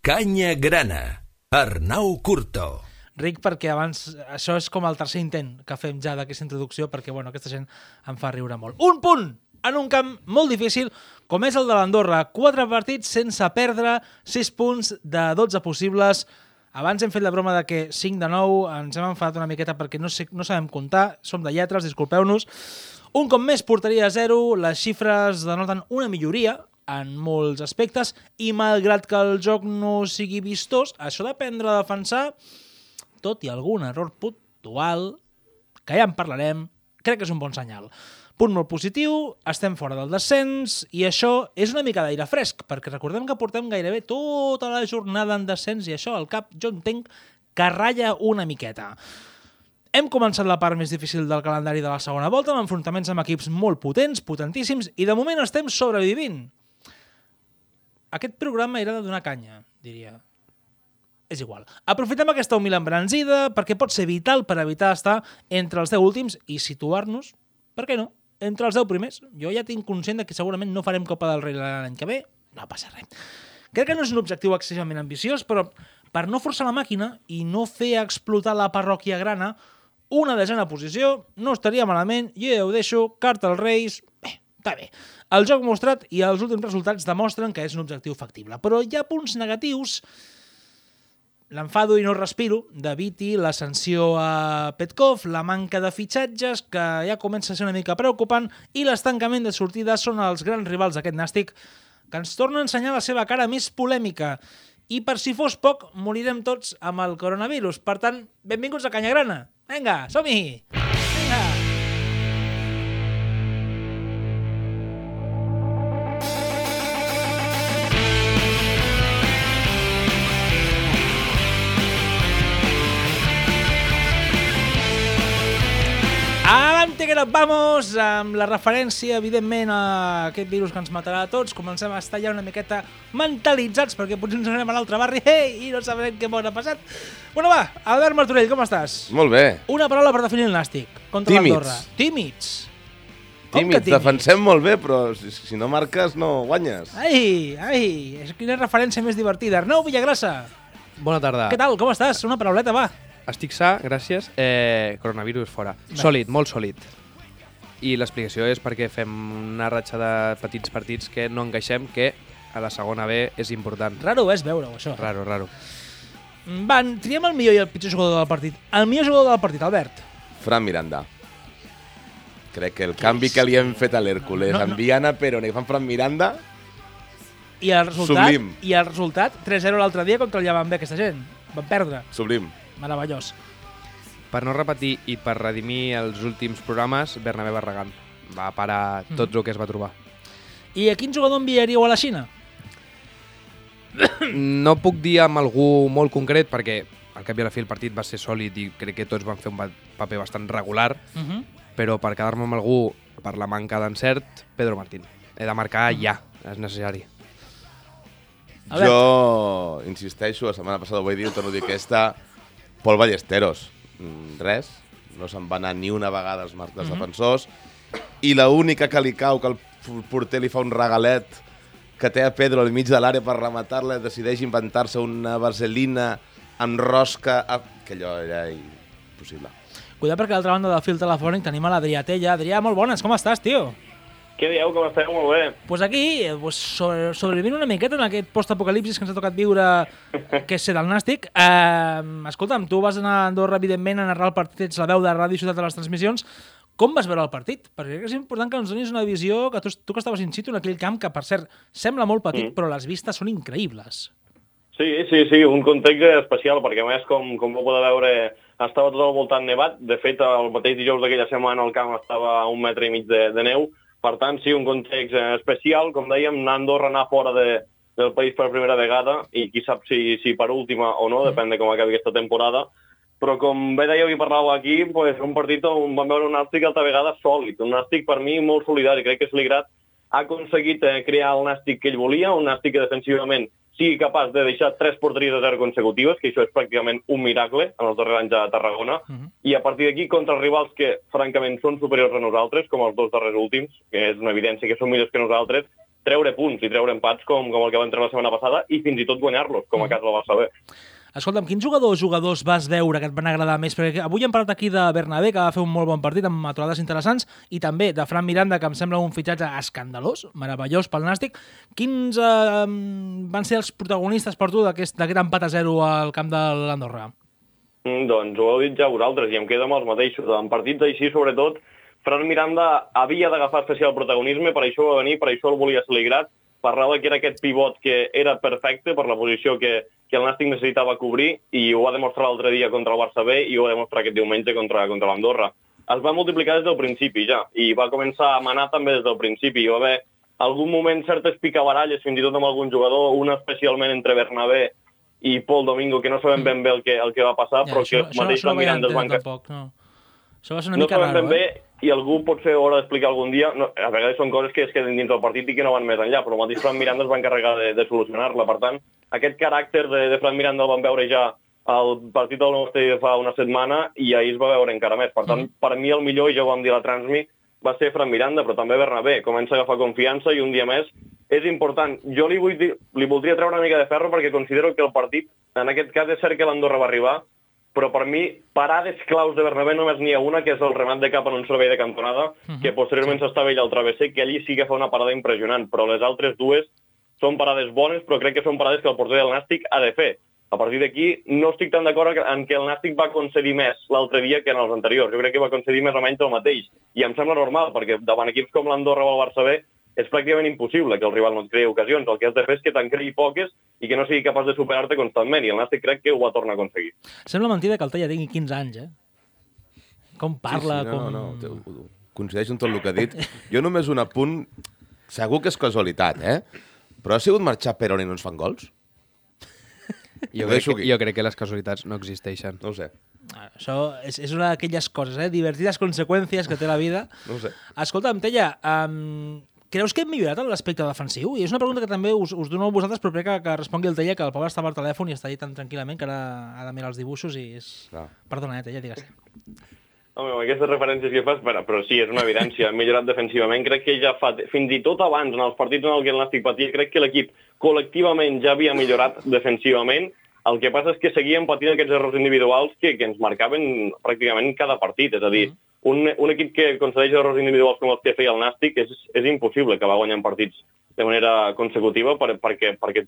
Canya Grana, Arnau Curto. Ric, perquè abans això és com el tercer intent que fem ja d'aquesta introducció, perquè bueno, aquesta gent em fa riure molt. Un punt en un camp molt difícil, com és el de l'Andorra. Quatre partits sense perdre, 6 punts de 12 possibles. Abans hem fet la broma de que 5 de 9, ens hem enfadat una miqueta perquè no, sé, no sabem comptar, som de lletres, disculpeu-nos. Un cop més, portaria a zero, les xifres denoten una milloria en molts aspectes i malgrat que el joc no sigui vistós, això d'aprendre a defensar tot i algun error puntual, que ja en parlarem, crec que és un bon senyal. Punt molt positiu, estem fora del descens i això és una mica d'aire fresc, perquè recordem que portem gairebé tota la jornada en descens i això al cap jo entenc que ratlla una miqueta. Hem començat la part més difícil del calendari de la segona volta amb enfrontaments amb equips molt potents, potentíssims, i de moment estem sobrevivint. Aquest programa era de donar canya, diria és igual. Aprofitem aquesta humil embranzida perquè pot ser vital per evitar estar entre els 10 últims i situar-nos, per què no, entre els 10 primers. Jo ja tinc conscient que segurament no farem Copa del Rei l'any que ve, no passa res. Crec que no és un objectiu excessivament ambiciós, però per no forçar la màquina i no fer explotar la parròquia grana, una desena posició no estaria malament, jo ja ho deixo, carta als Reis, està bé. El joc mostrat i els últims resultats demostren que és un objectiu factible, però hi ha punts negatius l'enfado i no respiro de Viti, la sanció a Petkov, la manca de fitxatges, que ja comença a ser una mica preocupant, i l'estancament de sortida són els grans rivals d'aquest nàstic, que ens torna a ensenyar la seva cara més polèmica. I per si fos poc, morirem tots amb el coronavirus. Per tant, benvinguts a Canyagrana. Vinga, som-hi! Que nos vamos, amb la referència, evidentment, a aquest virus que ens matarà a tots. Comencem a estar ja una miqueta mentalitzats, perquè potser ens anem a l'altre barri hey, i no sabrem què m'ha passat. Bueno, va, Albert Martorell, com estàs? Molt bé. Una paraula per definir el nàstic contra Tímids. l'Andorra. Tímids. Tímids, tímids? defensem molt bé, però si, si no marques no guanyes. Ai, ai, és quina referència més divertida. Arnau Villagrassa, Bona tarda. què tal, com estàs? Una parauleta, va. Estic sa, gràcies. Eh, coronavirus fora. Sòlid, molt sòlid. I l'explicació és perquè fem una ratxa de petits partits que no encaixem, que a la segona B és important. Raro és veure-ho, això. Raro, raro. Van, triem el millor i el pitjor jugador del partit. El millor jugador del partit, Albert. Fran Miranda. Crec que el canvi que li hem fet a l'Hèrcules, No, no. enviant a Perón i fan Fran Miranda, I el resultat, Sublim. i el resultat 3-0 l'altre dia contra el Llevant B, aquesta gent. Van perdre. sublim. Meravellós. Per no repetir i per redimir els últims programes, Bernabé Barragán va parar tot el que es va trobar. I a quin jugador enviaríeu a la Xina? No puc dir amb algú molt concret perquè al cap i a la fi el partit va ser sòlid i crec que tots van fer un paper bastant regular, Uh -huh. però per quedar-me amb algú per la manca d'encert, Pedro Martín. He de marcar ja, és necessari. Jo insisteixo, la setmana passada ho vaig dir, ho torno a dir aquesta, Pol Ballesteros. Mm, Res, no se'n va anar ni una vegada els, mar- els Mhm. defensors, i la única que li cau, que el porter li fa un regalet, que té a Pedro al mig de l'àrea per rematar-la, decideix inventar-se una vaselina amb rosca, a... que allò era impossible. Cuidado perquè a l'altra banda del fil telefònic tenim a l'Adrià Tella. Adrià, molt bones, com estàs, tio? Què dieu? Com esteu? Molt bé. Pues aquí, eh, pues, sobre, sobrevivint una miqueta en aquest post-apocalipsis que ens ha tocat viure, que és ser del Nàstic. Eh, escolta'm, tu vas anar a Andorra, evidentment, a narrar el partit, ets la veu de Ràdio Ciutat de les transmissions. Com vas veure el partit? Perquè és important que ens donis una visió, que tu, tu que estaves in situ en aquell camp, que per cert sembla molt petit, Mm. però les vistes són increïbles. Sí, sí, sí, un context especial, perquè a més, com, com vau poder veure, estava tot al voltant nevat. De fet, el mateix dijous d'aquella setmana el camp estava a un metre i mig de, de neu. Per tant, sí, un context eh, especial. Com dèiem, Andorra, anar fora de, del país per primera vegada, i qui sap si, si per última o no, depèn de com acabi aquesta temporada. Però com bé dèieu i parlàveu aquí, pues, un partit on vam veure un Nàstic altra vegada sòlid. Un Nàstic, per mi, molt solidari. Crec que Sligrat ha aconseguit eh, crear el Nàstic que ell volia, un Nàstic que defensivament sigui capaç de deixar tres porteries de zero consecutives, que això és pràcticament un miracle en els darrers anys a Tarragona, Uh -huh. i a partir d'aquí contra els rivals que, francament, són superiors a nosaltres, com els dos darrers últims, que és una evidència que són millors que nosaltres, treure punts i treure empats com, com el que van treure la setmana passada i fins i tot guanyar-los, com a cas del Barça B. Escolta'm, quins jugadors jugadors vas veure que et van agradar més? Perquè avui hem parlat aquí de Bernabé, que va fer un molt bon partit amb aturades interessants, i també de Fran Miranda, que em sembla un fitxatge escandalós, meravellós pel Nàstic. Quins eh, van ser els protagonistes per tu d'aquest empat a zero al camp de l'Andorra? Mm, doncs ho heu dit ja vosaltres i em quedo amb els mateixos. En partits així, sobretot, Fran Miranda havia d'agafar especial protagonisme, per això va venir, per això el volia celebrar, parlava que era aquest pivot que era perfecte per la posició que, que el Nàstic necessitava cobrir i ho va demostrar l'altre dia contra el Barça B i ho va demostrar aquest diumenge contra, contra l'Andorra. Es va multiplicar des del principi ja i va començar a manar també des del principi. Hi va haver algun moment certes picabaralles, fins i tot amb algun jugador, una especialment entre Bernabé i Pol Domingo, que no sabem ben bé el que, el que va passar, Ja, però això, que això, mateix això no la ho veia Miranda es van... tampoc, no. Això va ser una No mica raro, ben bé eh? I algú potser ho haurà d'explicar algun dia. No, a vegades són coses que es queden dins del partit i que no van més enllà, però el mateix Fran Miranda es va encarregar de, de solucionar-la. Per tant, aquest caràcter de, de Fran Miranda el vam veure ja al partit del nostre fa una setmana i ahir es va veure encara més. Per tant, Mm. per mi el millor, i ja ho vam dir a la Transmi, va ser Fran Miranda, però també Bernabé. Comença a agafar confiança i un dia més és important. Jo li, vull dir, li voldria treure una mica de ferro perquè considero que el partit, en aquest cas és cert que l'Andorra va arribar, però per mi parades claus de Bernabé només n'hi ha una, que és el remat de cap en un servei de cantonada, que posteriorment s'estava ell al travesser, que allí sí que fa una parada impressionant, però les altres dues són parades bones, però crec que són parades que el porter del Nàstic ha de fer. A partir d'aquí, no estic tan d'acord en que el Nàstic va concedir més l'altre dia que en els anteriors. Jo crec que va concedir més o menys el mateix. I em sembla normal, perquè davant equips com l'Andorra o el Barça B és pràcticament impossible que el rival no et creï ocasions. El que has de fer és que te'n creï poques i que no sigui capaç de superar-te constantment. I el Nàstic crec que ho va tornar a aconseguir. Sembla mentida que el Tella tingui 15 anys, eh? Com parla, sí, sí, no, com... no, no, coincideixo en tot el que ha dit. Jo només un apunt, segur que és casualitat, eh? Però ha sigut marxar Perón i no ens fan gols? Jo crec, que, aquí. jo crec que les casualitats no existeixen. No ho sé, Ah, Això és, és una d'aquelles coses, eh? Divertides conseqüències que té la vida. no ho sé. Escolta'm, Tella, um, creus que hem millorat en l'aspecte defensiu? I és una pregunta que també us, us dono a vosaltres, però crec que, que respongui el Tella, que el pobre estava al telèfon i està allà tan tranquil·lament que ara ha de mirar els dibuixos i és... Clar. Perdona, eh, Tella, digues. Home, amb aquestes referències que fas, però, però sí, és una evidència. Ha millorat defensivament. Crec que ja fa... Fins i tot abans, en els partits en el que el Nàstic patia, crec que l'equip col·lectivament ja havia millorat defensivament. El que passa és que seguíem patint aquests errors individuals que, que ens marcaven pràcticament cada partit. És a dir, un, un equip que concedeix errors individuals com els que feia el Nàstic és, és impossible que va guanyant partits de manera consecutiva per, perquè, perquè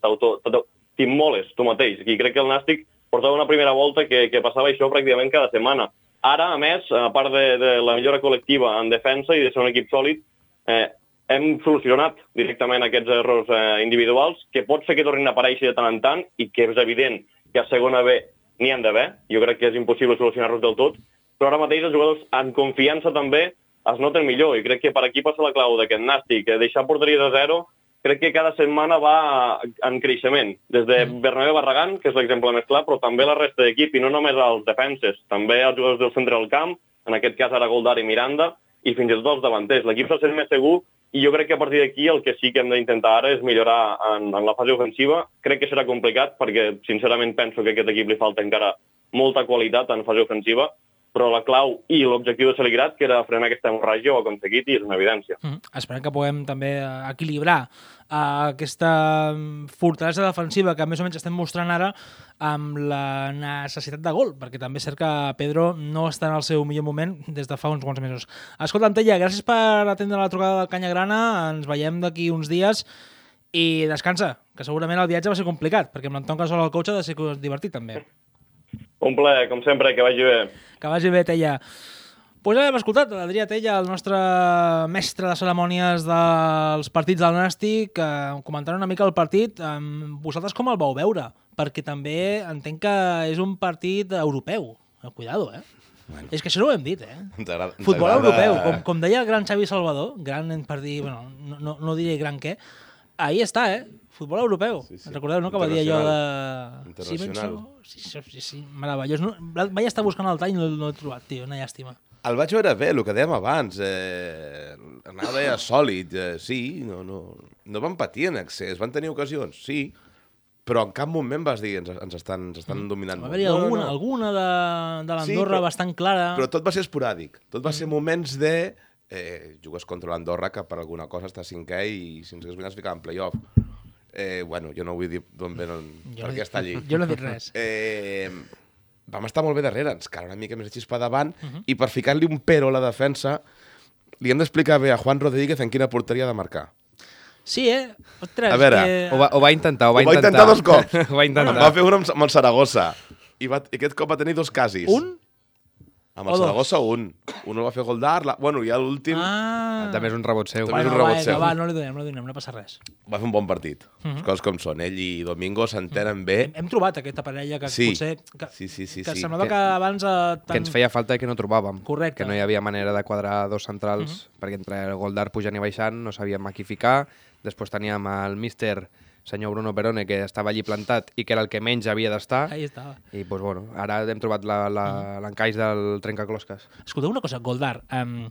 t'immoles tu mateix. I crec que el Nàstic portava una primera volta que, que passava això pràcticament cada setmana. Ara, a més, a part de, de la millora col·lectiva en defensa i de ser un equip sòlid, eh, hem solucionat directament aquests errors eh, individuals, que pot ser que tornin a aparèixer de tant en tant i que és evident que a segona B n'hi han d'haver. Jo crec que és impossible solucionar-los del tot, però ara mateix els jugadors en confiança també es noten millor i crec que per aquí passa la clau d'aquest nàstic, eh, deixar porteria de zero crec que cada setmana va en creixement. Des de Bernabé Barragán, que és l'exemple més clar, però també la resta d'equip, i no només els defenses, també els jugadors del centre del camp, en aquest cas ara Goldar i Miranda, i fins i tot els davanters. L'equip se sent més segur i jo crec que a partir d'aquí el que sí que hem d'intentar ara és millorar en, en la fase ofensiva. Crec que serà complicat perquè, sincerament, penso que a aquest equip li falta encara molta qualitat en fase ofensiva, però la clau i l'objectiu de Saligrat, que era frenar aquesta hemorràgia, ho ha aconseguit i és una evidència. Mm. Esperem que puguem també eh, equilibrar eh, aquesta mm, fortalesa defensiva que més o menys estem mostrant ara amb la necessitat de gol, perquè també és cert que Pedro no està en el seu millor moment des de fa uns quants mesos. Escolta, Antella, gràcies per atendre la trucada del Canyagrana, ens veiem d'aquí uns dies i descansa, que segurament el viatge va ser complicat, perquè amb l'Anton Casol al cotxe ha de ser divertit també. Un plaer, com sempre, que vagi bé. Que vagi bé, Tella. Pues ja hem escoltat l'Adrià Tella, el nostre mestre de cerimònies dels partits del Nàstic, eh, comentant una mica el partit. Eh, vosaltres com el vau veure? Perquè també entenc que és un partit europeu. Cuidado, eh? Bueno. És que això no ho hem dit, eh? Ens agrada, ens Futbol agrada- europeu, com, com deia el gran Xavi Salvador, gran per dir, bueno, no, no, no diré gran què, ahí està, eh? Futbol europeu. Sí, sí. Recordeu, no?, que va dir allò de... Internacional. Sí, sí, sí, sí, meravellós. No, vaig estar buscant el tall i no, no l'he trobat, tio, una llàstima. El vaig veure bé, el que dèiem abans. Eh, anava bé sòlid, eh, sí, no, no, no van patir en excés, van tenir ocasions, sí, però en cap moment vas dir ens, ens estan, ens estan dominant Va haver-hi alguna, alguna de, de l'Andorra però- bastant clara. Però tot va ser esporàdic. Tot va ser moments de eh, jugues contra l'Andorra, que per alguna cosa està cinquè i si ens hagués guanyat es ficava en playoff. Eh, bueno, jo no vull dir d'on ve, on, Jo per no què dic- està allí. Jo no he dit res. Eh, vam estar molt bé darrere, ens cal una mica més de xispa davant, i per ficar-li un pero a la defensa, li hem d'explicar bé a Juan Rodríguez en quina porteria ha de marcar. Sí, eh? Ostres, A veure, que... Ho va, ho va intentar, ho va, Ho va intentar dos cops. ho va intentar. Va fer un amb, amb el Saragossa, i, va, i aquest cop va tenir dos casis. Un? Amb el? Saragossa, un. Un el va fer Goldar, la... bueno, i ja l'últim Ah. També és un rebot seu. També és Bueno, un rebot va, seu. va, no li donem, no li donem, no passa res. va fer un bon partit. Mhm. Les coses com són. Ell i Domingo s'entenen bé. Hem, hem trobat aquesta parella que Sí. potser... Que, Sí, sí, sí, que sí. semblava Que- que, abans... Eh, Que ens feia falta que no trobàvem. Correcte. Que no hi havia manera de quadrar dos centrals, perquè entre el Goldar pujant i baixant no sabíem a qui ficar. Després teníem el míster, senyor Bruno Perone, que estava allí plantat i que era el que menys havia d'estar. Ahí estava. I doncs, bueno, ara hem trobat la- la- l'encaix del trencaclosques. Escolteu una cosa, Goldar, um,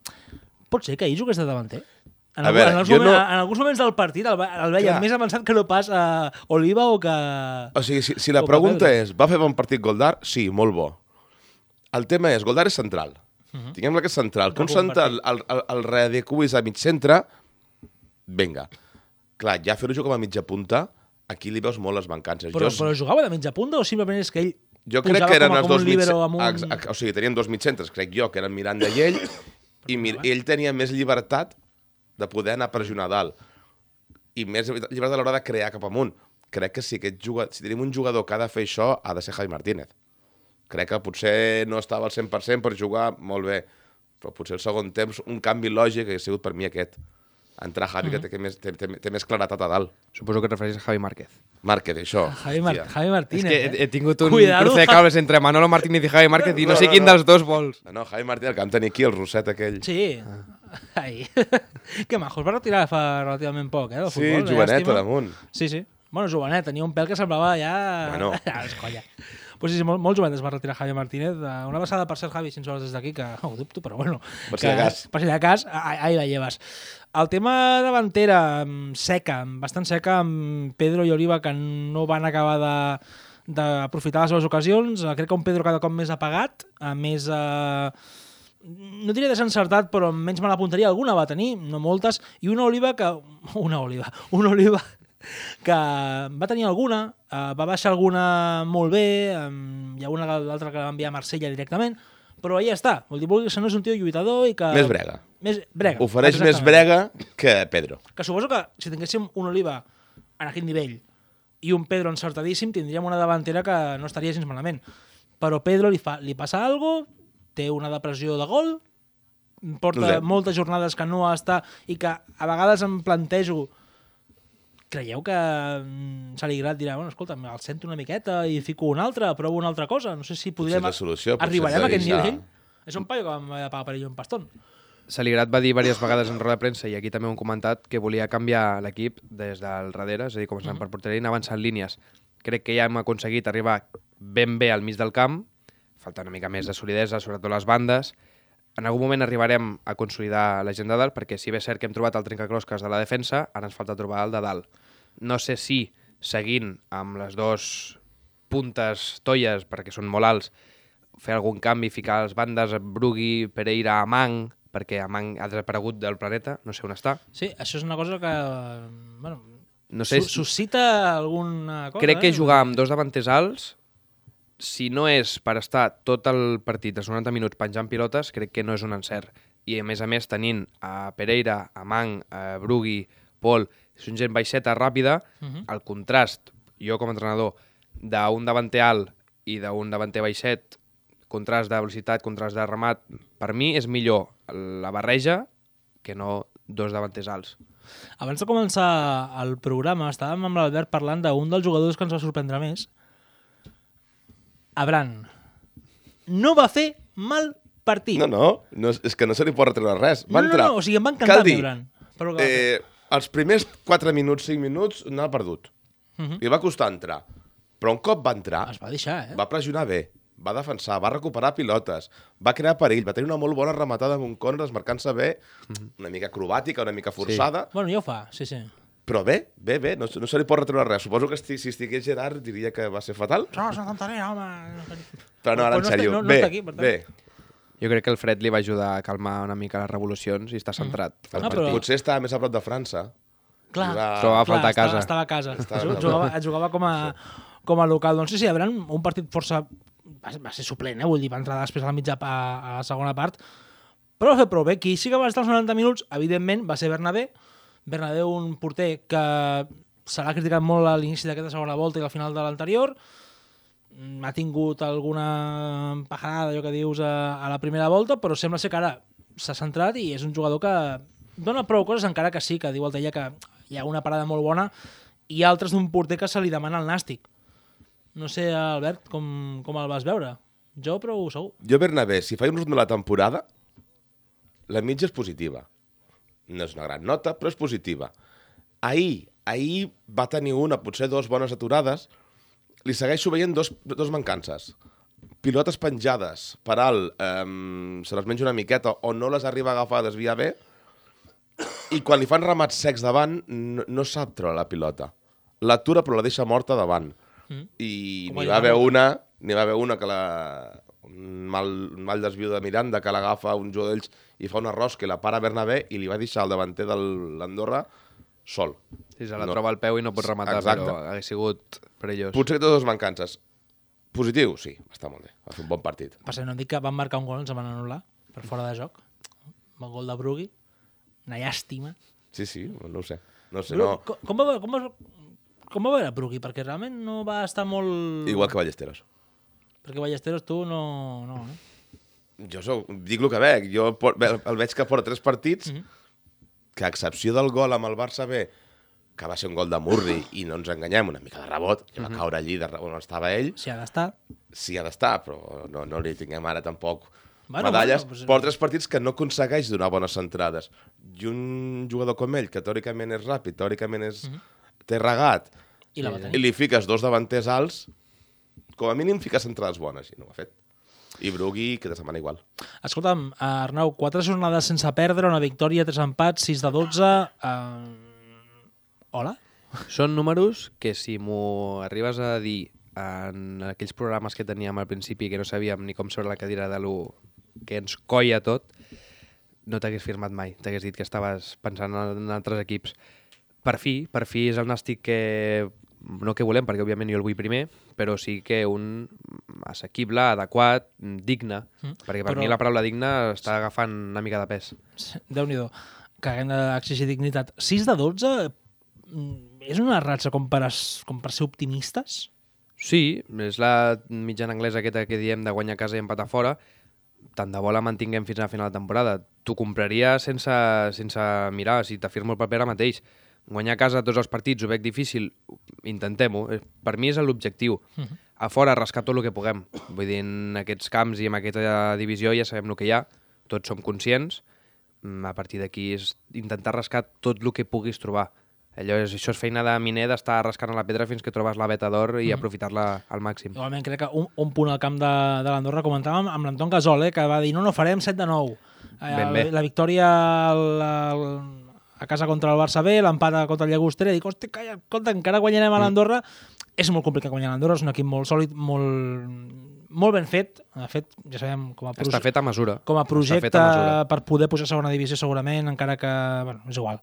pot ser que ahir jugués de davanter? En, A veure, en, moments, no- en alguns moments del partit el, el veiem Clar. més avançat que no pas a Oliva o que... O sigui, si, si la pregunta Pedro. és, va fer bon partit Goldar? Sí, molt bo. El tema és, Goldar és central. Uh -huh. Tinguem-la que és central. Que un central, el, el, el readecuis a mig centre, venga. Clar, ja fer-ho com a mitja punta, aquí li veus molt les mancances. Però, jo, però jugava de mitja punta o simplement és que ell jo crec que eren com, a- els com dos un mig... un... Ex- ex- O sigui, tenien dos mitcentres, crec jo, que eren Miranda i ell, i mir ell tenia més llibertat de poder anar a pressionar a dalt. I més llibertat a l'hora de crear cap amunt. Crec que si, aquest jugador, si tenim un jugador que ha de fer això, ha de ser Javi Martínez. Crec que potser no estava al 100% per jugar molt bé, però potser el segon temps un canvi lògic hauria sigut per mi aquest. Entrar Javi, Mm. que té, que més, té, té, té més claretat a dalt. Suposo que et refereixes a Javi Márquez. Márquez, això. Javi, Mar Hòstia. Javi Martínez. és que he, he tingut un Cuidado. cruce de cables entre Manolo Martínez i Javi Márquez i no, No, sé no, quin no. dels dos vols. No, no, Javi Martínez, el que vam tenir aquí, el rosset aquell. Sí. Ai. que majo, es va retirar fa relativament poc, eh, del Sí, futbol. jovenet, llàstima. a damunt. Sí, sí. Bueno, jovenet, tenia un pèl que semblava ja... Bueno. Ja, és colla. Pues sí, molt, molt jovenet es va retirar Javi Martínez. Eh, Una passada per ser Javi, si ens vols des d'aquí, que ho dubto, però bueno. Per si de cas. Per si de cas, ah- ahí la llevas. El tema davantera, seca, bastant seca, amb Pedro i Oliva, que no van acabar de d'aprofitar les seves ocasions. Eh, Crec que un Pedro cada cop més apagat, eh, més... Eh, no diré desencertat, però menys mala punteria. Alguna va tenir, no moltes, i una oliva que... Una oliva. Una oliva que va tenir alguna, eh, va baixar alguna molt bé, eh, hi ha una l'altra que va enviar a Marsella directament, però ahí està. Vol dir, no és un tio lluitador i que... Més brega. Més brega. Ofereix més brega que Pedro. Que suposo que si tinguéssim un Oliva en aquest nivell i un Pedro encertadíssim, tindríem una davantera que no estaria gens malament. Però Pedro li, fa, li passa algo, té una depressió de gol, porta Josep. moltes jornades que no està i que a vegades em plantejo creieu que mm, Saligrat dirà, bueno, escolta, el sento una miqueta i fico una altra, provo una altra cosa, no sé si podrem... és la solució, potser Arribarem a aquest nivell? És un paio que vam haver de pagar per ell un pastón. Saligrat va dir diverses vegades en roda de premsa i aquí també ho hem comentat que volia canviar l'equip des del darrere, és a dir, començant per porteria i anar avançant línies. Crec que ja hem aconseguit arribar ben bé al mig del camp, falta una mica més de solidesa, sobretot les bandes. En algun moment arribarem a consolidar la gent de dalt, perquè si bé és cert que hem trobat el trencaclosques de la defensa, ara ens falta trobar el de dalt. No sé si, seguint amb les dos puntes tolles, perquè són molt alts, fer algun canvi, ficar les bandes, Brugui, Pereira, Amang, perquè Amang ha desaparegut del planeta, no sé on està. Sí, això és una cosa que... Bueno, No sé, Su- suscita alguna cosa. crec que eh? jugar amb dos davanters alts, si no és per estar tot el partit, els 90 minuts, penjant pilotes, crec que no és un encert. I a més a més, tenint a Pereira, a Mang, a Brugui, Pol, són gent baixeta, ràpida, Mhm. el contrast, jo com a entrenador, d'un davanter alt i d'un davanter baixet, contrast de velocitat, contrast de remat, per mi és millor la barreja que no dos davanters alts. Abans de començar el programa, estàvem amb l'Albert parlant d'un dels jugadors que ens va sorprendre més. Abran. No va fer mal partit. No, no, no és que no se li pot retreure res. Va no, no, entrar. no, o sigui, em va encantar Cal dir, Abran. Però que va fer. eh, els primers 4 minuts, 5 minuts, n'ha perdut. Mhm. Li va costar entrar. Però un cop va entrar, Es va deixar, eh? va pressionar bé, va defensar, va recuperar pilotes, va crear perill, va tenir una molt bona rematada amb un corner, desmarcant-se bé, una mica acrobàtica, una mica forçada, Bueno, ja ho fa, sí, sí. però bé, bé, bé, no, no se li pot retreure res. Suposo que esti, si estigués Gerard diria que va ser fatal, No, és una tonteria, home. però no, ara en no sèrio. no- no bé, aquí, bé. Jo crec que el fred li va ajudar a calmar una mica les revolucions i està centrat. Mm. Ah, però- Potser estava més a prop de França. Clar, Jugava- Trobava a clar, a casa. Estava, estava a casa. Estava- Ju- jugava, jugava com a, com a local. Doncs sí, sí, hi un partit força... Va, va ser suplent, eh? vull dir, va entrar després a la mitja pa, a la segona part, però va fer prou bé. Qui sí que va estar els 90 minuts, evidentment, va ser Bernabé. Bernabé, un porter que se l'ha criticat molt a l'inici d'aquesta segona volta i al final de l'anterior. Mm, Ha tingut alguna pajarada, allò que dius, a, a la primera volta, però sembla ser que ara s'ha centrat i és un jugador que dona prou coses, encara que sí, que diu el Teia que hi ha una parada molt bona i altres d'un porter que se li demana el nàstic. No sé, Albert, com, com el vas veure? Jo, però ho sou. Jo, Bernabé, si faig un resum de la temporada, la mitja és positiva. No és una gran nota, però és positiva. Ahir, ahir va tenir una, potser dos bones aturades, li segueixo veient dos, dos mancances. Pilotes penjades per alt, um, se les menja una miqueta o no les arriba a agafar a desviar bé, i quan li fan ramats secs davant, no, no sap treure la pilota. L'atura però la deixa morta davant. Mm. I n'hi va haver una, n'hi va haver una que la... un mal, un mal desviu de Miranda que l'agafa un jugador d'ells i fa una rosca i la para Bernabé i li va deixar el davanter de l'Andorra sol. Si se la No. no. troba al peu i no pot rematar, Exacte. però hagués sigut perillós. Potser que dos mancances. Positiu, sí, està molt bé. Va fer un bon partit. Passa, no dic que van marcar un gol, ens van anul·lar per fora de joc. El gol de Brugui. Una llàstima. Sí, sí, no ho sé. No sé, Bru- no. com, com, va, com, va, com va veure Brugui? Perquè realment no va estar molt... Igual que Ballesteros. Perquè Ballesteros tu no... no eh? Jo sóc, dic el que veig. Jo por- el, veig que porta tres partits, que a excepció del gol amb el Barça B, que va ser un gol de Murri, i no ens enganyem, una mica de rebot, que va caure allí de on estava ell, Si ha d'estar... sí ha d'estar, però no, no li tinguem ara tampoc Bueno, medalles. bueno, pues- Porta tres partits que no aconsegueix donar bones centrades. I un jugador com ell, que teòricament és ràpid, teòricament és... té regat, I la va i tenir. li fiques dos davanters alts, com a mínim fiques centrades bones, i no ho ha fet. I Brugui, que te setmana igual. Escolta'm, Arnau, quatre jornades sense perdre, una victòria, tres empats, 6 de 12... Uh... Hola? Són números que si m'ho arribes a dir en aquells programes que teníem al principi que no sabíem ni com sobre la cadira de lo que ens coia tot, no t'hagués firmat mai. T'hagués dit que estaves pensant en altres equips. Per fi, per fi és el nàstic que no que volem, perquè òbviament jo el vull primer, però sí que un assequible, adequat, digne, mm, perquè per però- mi la paraula digne està agafant una mica de pes. Déu-n'hi-do, que haguem d'exigir dignitat. 6 de 12 mm, és una ratxa com per, es, com per ser optimistes? Sí, és la mitjana anglesa aquesta que diem de guanyar casa i empatar fora. Tant de bo la mantinguem fins a la final de temporada. T'ho compraria sense, sense mirar, si t'afirmo el paper ara mateix. Guanyar a casa tots els partits ho veig difícil, intentem-ho. Eh, Per mi és l'objectiu. A fora rascar tot el que puguem. Vull dir, en aquests camps i en aquesta divisió ja sabem el que hi ha, tots som conscients. Mm, A partir d'aquí és intentar rascar tot el que puguis trobar. Allò és, això és feina de miner d'estar rascant a la pedra fins que trobes la veta d'or i aprofitar-la al màxim. Igualment crec que un, un punt al camp de, de l'Andorra comentàvem amb l'Anton Gasol, eh, que va dir no, no, farem 7 de 9. Eh, Ben bé. La victòria al, al, a casa contra el Barça B, l'empat contra el Llagostera, dic, hosti, calla, escolta, encara guanyarem a l'Andorra. És molt complicat guanyar l'Andorra, és un equip molt sòlid, molt, molt ben fet. De fet, ja sabem com a, proje- Està fet a mesura. com a Està fet projecte a mesura. per poder pujar a segona divisió segurament, encara que, bueno, és igual.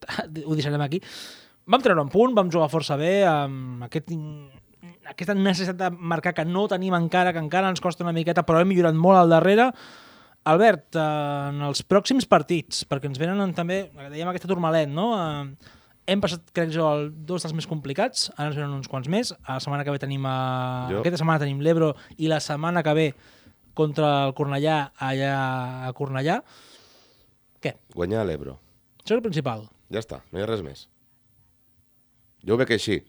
Ho deixarem aquí. Vam treure un punt, vam jugar força bé, amb aquest, aquesta necessitat de marcar que no tenim encara, que encara ens costa una miqueta, però hem millorat molt al darrere. Albert, eh, en els pròxims partits, perquè ens venen en, també, dèiem aquesta turmalet, no? Eh, hem passat, crec jo, el, dos dels més complicats, ara ens venen uns quants més. A la setmana que ve tenim a... Jo- Aquesta setmana tenim l'Ebro i la setmana que ve contra el Cornellà allà a Cornellà. Què? Guanyar l'Ebro. Això és el principal. Ja està, no hi ha res més. Jo ho veig així.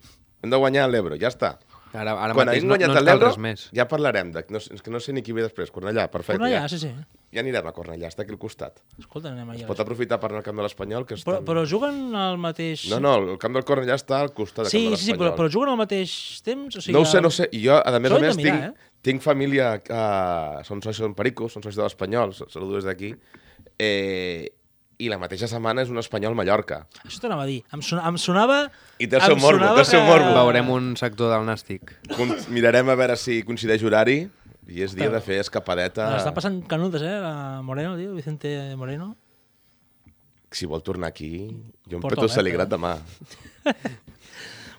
Hem de guanyar l'Ebro, ja està. Ara, ara Quan no, guanyat no res més. ja parlarem. De, no, és que no sé ni qui ve després. Cornellà, perfecte. Cornellà, ja, sí, sí. ja anirem a Cornellà, està aquí al costat. Escolta, anem allà. Pot aprofitar per anar al camp de l'Espanyol, que Però, estan... però juguen al mateix... No, no, el camp del Cornellà està al costat del Sí, camp de sí, sí, però, l'Espanyol. però juguen al mateix temps? O sigui, No ho sé, no ho sé. I jo, a més a més, mirar, tinc, tinc família... Uh, són socis són pericos, són socis de l'Espanyol, saludo des d'aquí. Eh, I la mateixa setmana és un Espanyol-Mallorca. Això t'anava a dir. Em, sona, em sonava... I té el seu em morbo, sonava té el seu que- morbo. Veurem un sector del nàstic. Con- Mirarem a veure si coincideix horari I és dia de fer escapadeta... Està passant canudes, eh, la Moreno, tio, Vicente Moreno. Si vol tornar aquí, jo em Porta peto el saligrat demà.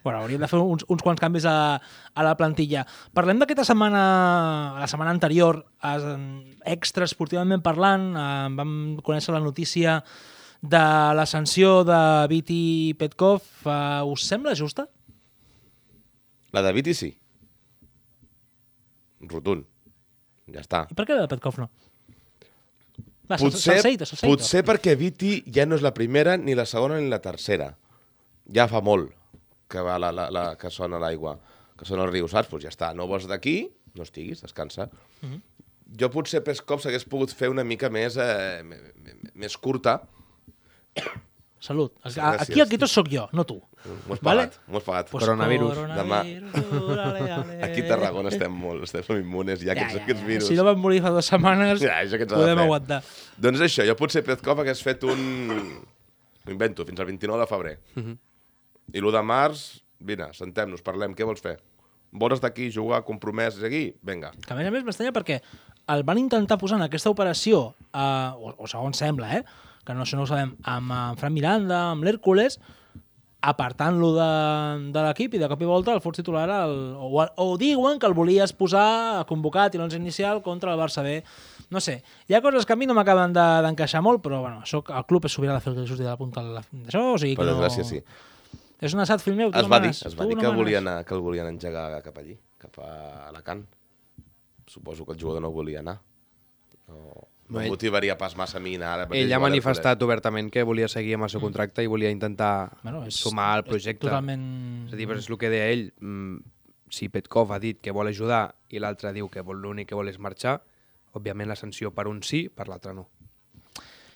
Bueno, hauríem de fer uns, uns quants canvis a, a la plantilla. Parlem d'aquesta setmana, la setmana anterior, extra esportivament parlant, eh, vam conèixer la notícia de la sanció de Viti Petkov. Eh, us sembla justa? La de Viti sí. Rotund. Ja està. I per què la de Petkov no? Va, Potser, Salseito, Salseito. potser perquè Viti ja no és la primera, ni la segona, ni la tercera. Ja fa molt que va la, la, la, que sona l'aigua, que sona el riu, saps? Doncs ja està, no vols d'aquí, no estiguis, descansa. Mm Mhm. -hmm. Jo potser Peskov s'hagués pogut fer una mica més, eh, més curta. Salut. Sí, Aquí, aquí tot sóc jo, no tu. M'ho has Vale? pagat, m'ho has pagat. Pues Coronavirus. coronavirus, ale, ale. Aquí a Tarragona estem molt, estem molt immunes ja, aquests, aquests virus. Si no vam morir fa dues setmanes, Ja, podem aguantar. Doncs això, jo potser Peskov hagués fet un... Ho invento, fins al 29 de febrer. I l'1 de març, vine, sentem-nos, parlem, què vols fer? Vols estar aquí, jugar, compromès, aquí? Vinga. Que a més a més m'estranya perquè el van intentar posar en aquesta operació, eh, o, o segons sembla, eh, que no, això no ho sabem, amb en Fran Miranda, amb l'Hèrcules, apartant-lo de, de l'equip i de cop i volta el fos titular el, o, o diuen que el volies posar convocat i l'onze inicial contra el Barça B no sé, hi ha coses que a mi no m'acaben de- d'encaixar molt, però bueno, això, el club és sobirà de fer el que surti de la punta de la- d'això, o sigui que Per no... desgràcia, sí. És un assat fill meu, tu Es no va dir, manes, es va dir no que, manes. volia anar, que el volien engegar cap allí, cap a Alacant. Suposo que el jugador no volia anar. No, no Ell- motivaria pas massa a mi anar ara. Ell ha manifestat obertament que volia seguir amb el seu contracte i volia intentar Bueno, és- sumar al és projecte. totalment- És a dir, però és el que deia ell. mm, Si Petkov ha dit que vol ajudar i l'altre diu que vol l'únic que vol és marxar, òbviament la sanció per un sí, per l'altre no.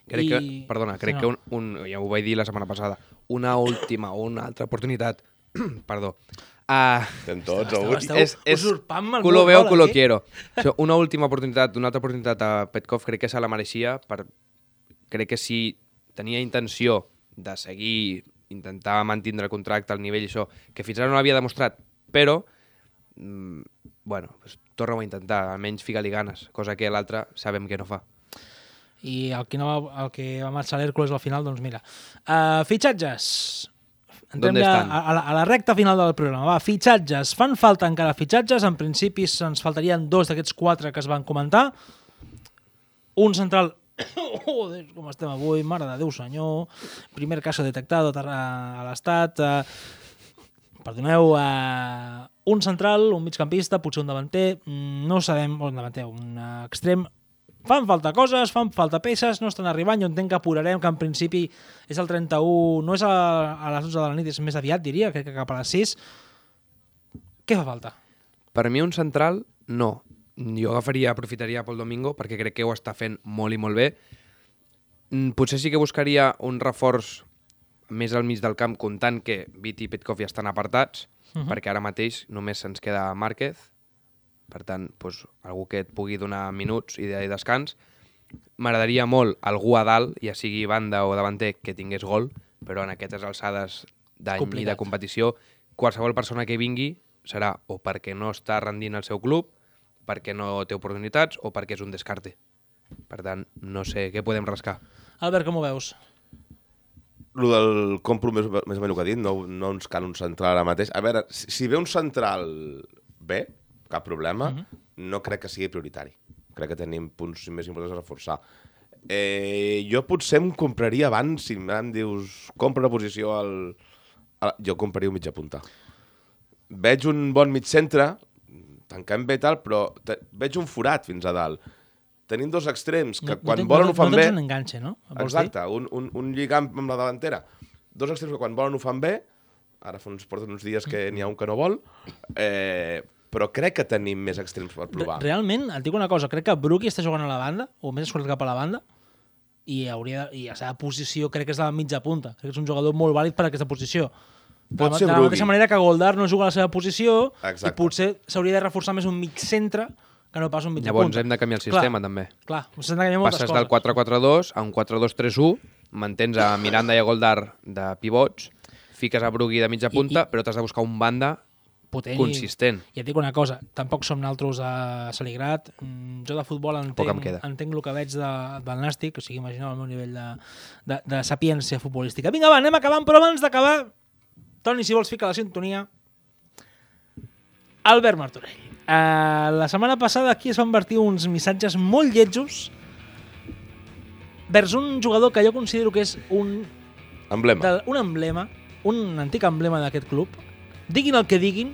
Crec I- que, perdona, crec Sí, que no. un, un, ja ho vaig dir la setmana passada, una última o una altra oportunitat, perdó, uh, Estem tots, Esteu- esteu- és, és usurpant-me el culo veo, culo aquí. quiero. Sigui, una última oportunitat, una altra oportunitat a Petkov crec que se la mereixia per... Crec que si tenia intenció de seguir, intentar mantenir el contracte al nivell això, que fins ara no l'havia demostrat, però mm, bueno, pues, torna-ho a intentar, almenys fica-li ganes, cosa que l'altre sabem que no fa. I el que, no el que va marxar l'Hèrcules al final, doncs mira. Uh, fitxatges. Entrem ¿Dónde ja a, a, la, a la recta final del programa. Va, fitxatges. Fan falta encara fitxatges. En principi ens faltarien dos d'aquests quatre que es van comentar. Un central... Joder, com estem avui, mare de Déu senyor. Primer caso detectado a, l'estat. Uh, perdoneu, uh, un central, un migcampista, potser un davanter, mm, no sabem, un davanter, un extrem, fan falta coses, fan falta peces, no estan arribant, jo entenc que apurarem, que en principi és el 31, no és a, a les 12 de la nit, és més aviat, diria, crec que cap a les 6. Què fa falta? Per mi un central, no. Jo agafaria, aprofitaria pel Domingo perquè crec que ho està fent molt i molt bé. Mm, Potser sí que buscaria un reforç més al mig del camp, comptant que Viti i Petkov ja estan apartats, uh -huh. perquè ara mateix només se'ns queda Márquez, per tant, doncs, algú que et pugui donar minuts i de descans. M'agradaria molt algú a dalt, ja sigui banda o davanter, que tingués gol, però en aquestes alçades d'any i de competició, qualsevol persona que vingui serà o perquè no està rendint al seu club, perquè no té oportunitats o perquè és un descarte. Per tant, no sé què podem rascar. Albert, com ho veus? Lo del compro més, més o menys el que ha dit, no, no ens cal un central ara mateix. A veure, si, si ve un central bé, cap problema, Mhm. no crec que sigui prioritari. Crec que tenim punts més importants a reforçar. Eh, jo potser em compraria abans, si em dius, compra una posició al... al jo compraria un mitja punta. Veig un bon mig centre, tancant bé tal, però te, veig un forat fins a dalt. Tenim dos extrems que quan ten- volen no, ho fan no bé... tens un enganxe, no? Vols dir? Exacte, un, un, un lligam amb la davantera. Dos extrems que quan volen ho fan bé, ara fa uns, porten uns dies que n'hi ha un que no vol, eh, però crec que tenim més extrems per provar. Re- Realment, et dic una cosa, crec que Brookie està jugant a la banda, o més escoltat cap a la banda, i, hauria de, i la seva posició crec que és de la mitja punta. Crec que és un jugador molt vàlid per a aquesta posició. De, Pot la- ser de la mateixa manera que Goldar no juga a la seva posició Exacte. i potser s'hauria de reforçar més un mig centre que no pas un mig Llavors punta. hem de canviar el Clar, sistema, també. Clar, s'han de canviar moltes Passes coses. del 4-4-2 a un 4-2-3-1, mantens a Miranda i a Goldar de pivots, fiques a Brugui de mitja punta, I- però t'has de buscar un banda potent. Consistent. I, I et dic una cosa, tampoc som naltros a Saligrat. Mm, Jo de futbol entenc, queda. entenc el que veig de, del nàstic, o sigui, imagineu el meu nivell de, de, de sapiència futbolística. Vinga, va, anem acabant, però abans d'acabar, Toni, si vols ficar la sintonia, Albert Martorell. Uh, la setmana passada aquí es van vertir uns missatges molt lletjos vers un jugador que jo considero que és un Emblema. de, un emblema, un antic emblema d'aquest club, diguin el que diguin,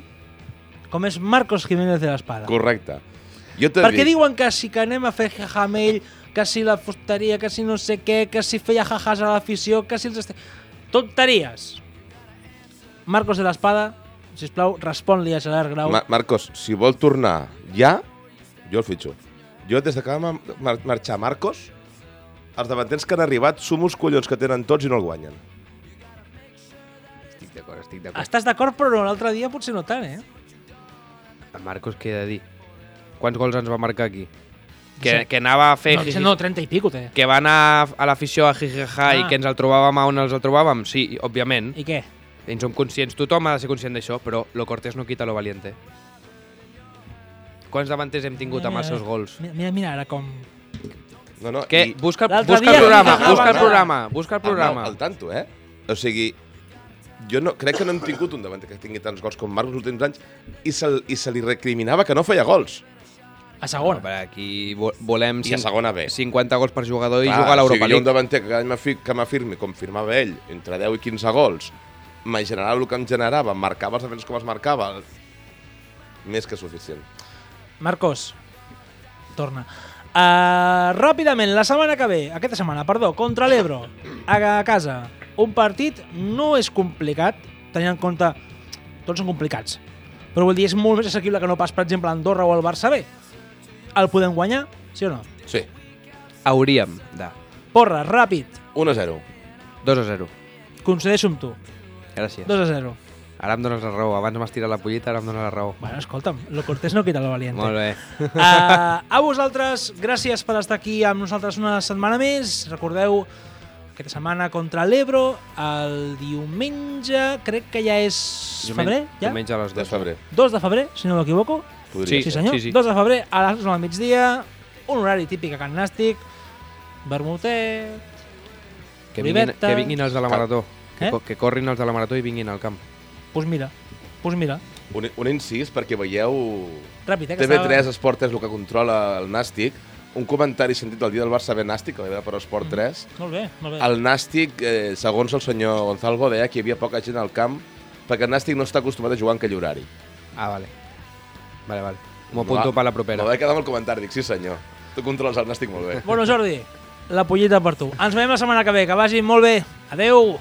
com és Marcos Jiménez de l'Espada. Correcte. Jo t'he Perquè dit, diuen que si que anem a fer jaja amb ell, que si la fusteria, que si no sé què, que si feia jajas a l'afició, que si els... Este... Tonteries. Marcos de l'Espada, sisplau, respon-li a Gerard Grau. Ma Marcos, si vol tornar ja, jo el fitxo. Jo, des de que va mar mar marxar Marcos, els davanters que han arribat sumo els collons que tenen tots i no el guanyen. Estic d'acord, estic d'acord. Estàs d'acord, però l'altre dia potser no tant, eh? A Marcos, què he de dir? Quants gols ens va marcar aquí? Que, Disset. que anava a fer... No, no, 30 i pico té. Que va anar a l'afició a Jijija Ah. i que ens el trobàvem a on els el trobàvem? Sí, òbviament. I què? En som conscients. Tothom ha de ser conscient d'això, però lo cortés no quita lo valiente. Quants davanters hem tingut amb els seus gols? Mira, mira, mira ara com... No, no, Què? i- Busca, busca dia el programa, busca el programa, busca el Arnau, programa. al tanto, eh? O sigui, jo no, crec que no hem tingut un davanter que tingui tants gols com Marcos els últims anys i se, i se li recriminava que no feia gols. A segona. Però aquí vo- volem I a segona B. 50 gols per jugador i Clar, jugar a l'Europa o sigui, jo un League. davanter que que m'afirmi, com firmava ell, entre 10 i 15 gols, me generava el que em generava, marcava els defenses com es marcava, més que suficient. Marcos, torna. Uh, ràpidament, la setmana que ve, aquesta setmana, perdó, contra l'Ebro, a casa, un partit no és complicat, tenint en compte, tots són complicats, però vull dir, és molt més assequible que no pas, per exemple, Andorra o el Barça B. El podem guanyar, sí o no? Sí, Hauríem de. Porra, ràpid, 1 a 0. 2 a 0. concedeixo amb tu, Gràcies. 2 a 0. Ara em dones la raó. Abans m'has tirat la pollita, ara em dones la raó. Bueno, escolta'm, lo cortés no quita lo valiente. Molt bé. Uh, a vosaltres, gràcies per estar aquí amb nosaltres una setmana més. Recordeu, aquesta setmana contra l'Ebro, el diumenge, crec que ja és febrer, ja? Diumenge a les De 2. febrer. 2 de febrer, si no m'equivoco. Sí, Sí, senyor. sí, sí. 2 de febrer, a les 11 del migdia, un horari típic a Can Nàstic, vermutet... Que vinguin, que vinguin els de la marató. Que, Eh? co- que corrin els de la marató i vinguin al camp. Pues mira, pues mira, Un, un incís, perquè veieu... ràpid, eh? que TV3 estava- Esport és el que controla el Nàstic. Un comentari sentit el dia del Barça B Nàstic, que va haver per Esport 3. Molt bé, molt bé. El Nàstic, eh, segons el senyor Gonzalvo, deia que hi havia poca gent al camp perquè el Nàstic no està acostumat a jugar en aquell horari. Ah, vale. Vale, vale. M'ho apunto Va- per la propera. Me va quedar amb el comentari, dic, sí senyor. Tu controles el Nàstic molt bé. Bueno, Jordi, la pollita per tu. Ens veiem la setmana que ve, que vagi molt bé. Adeu!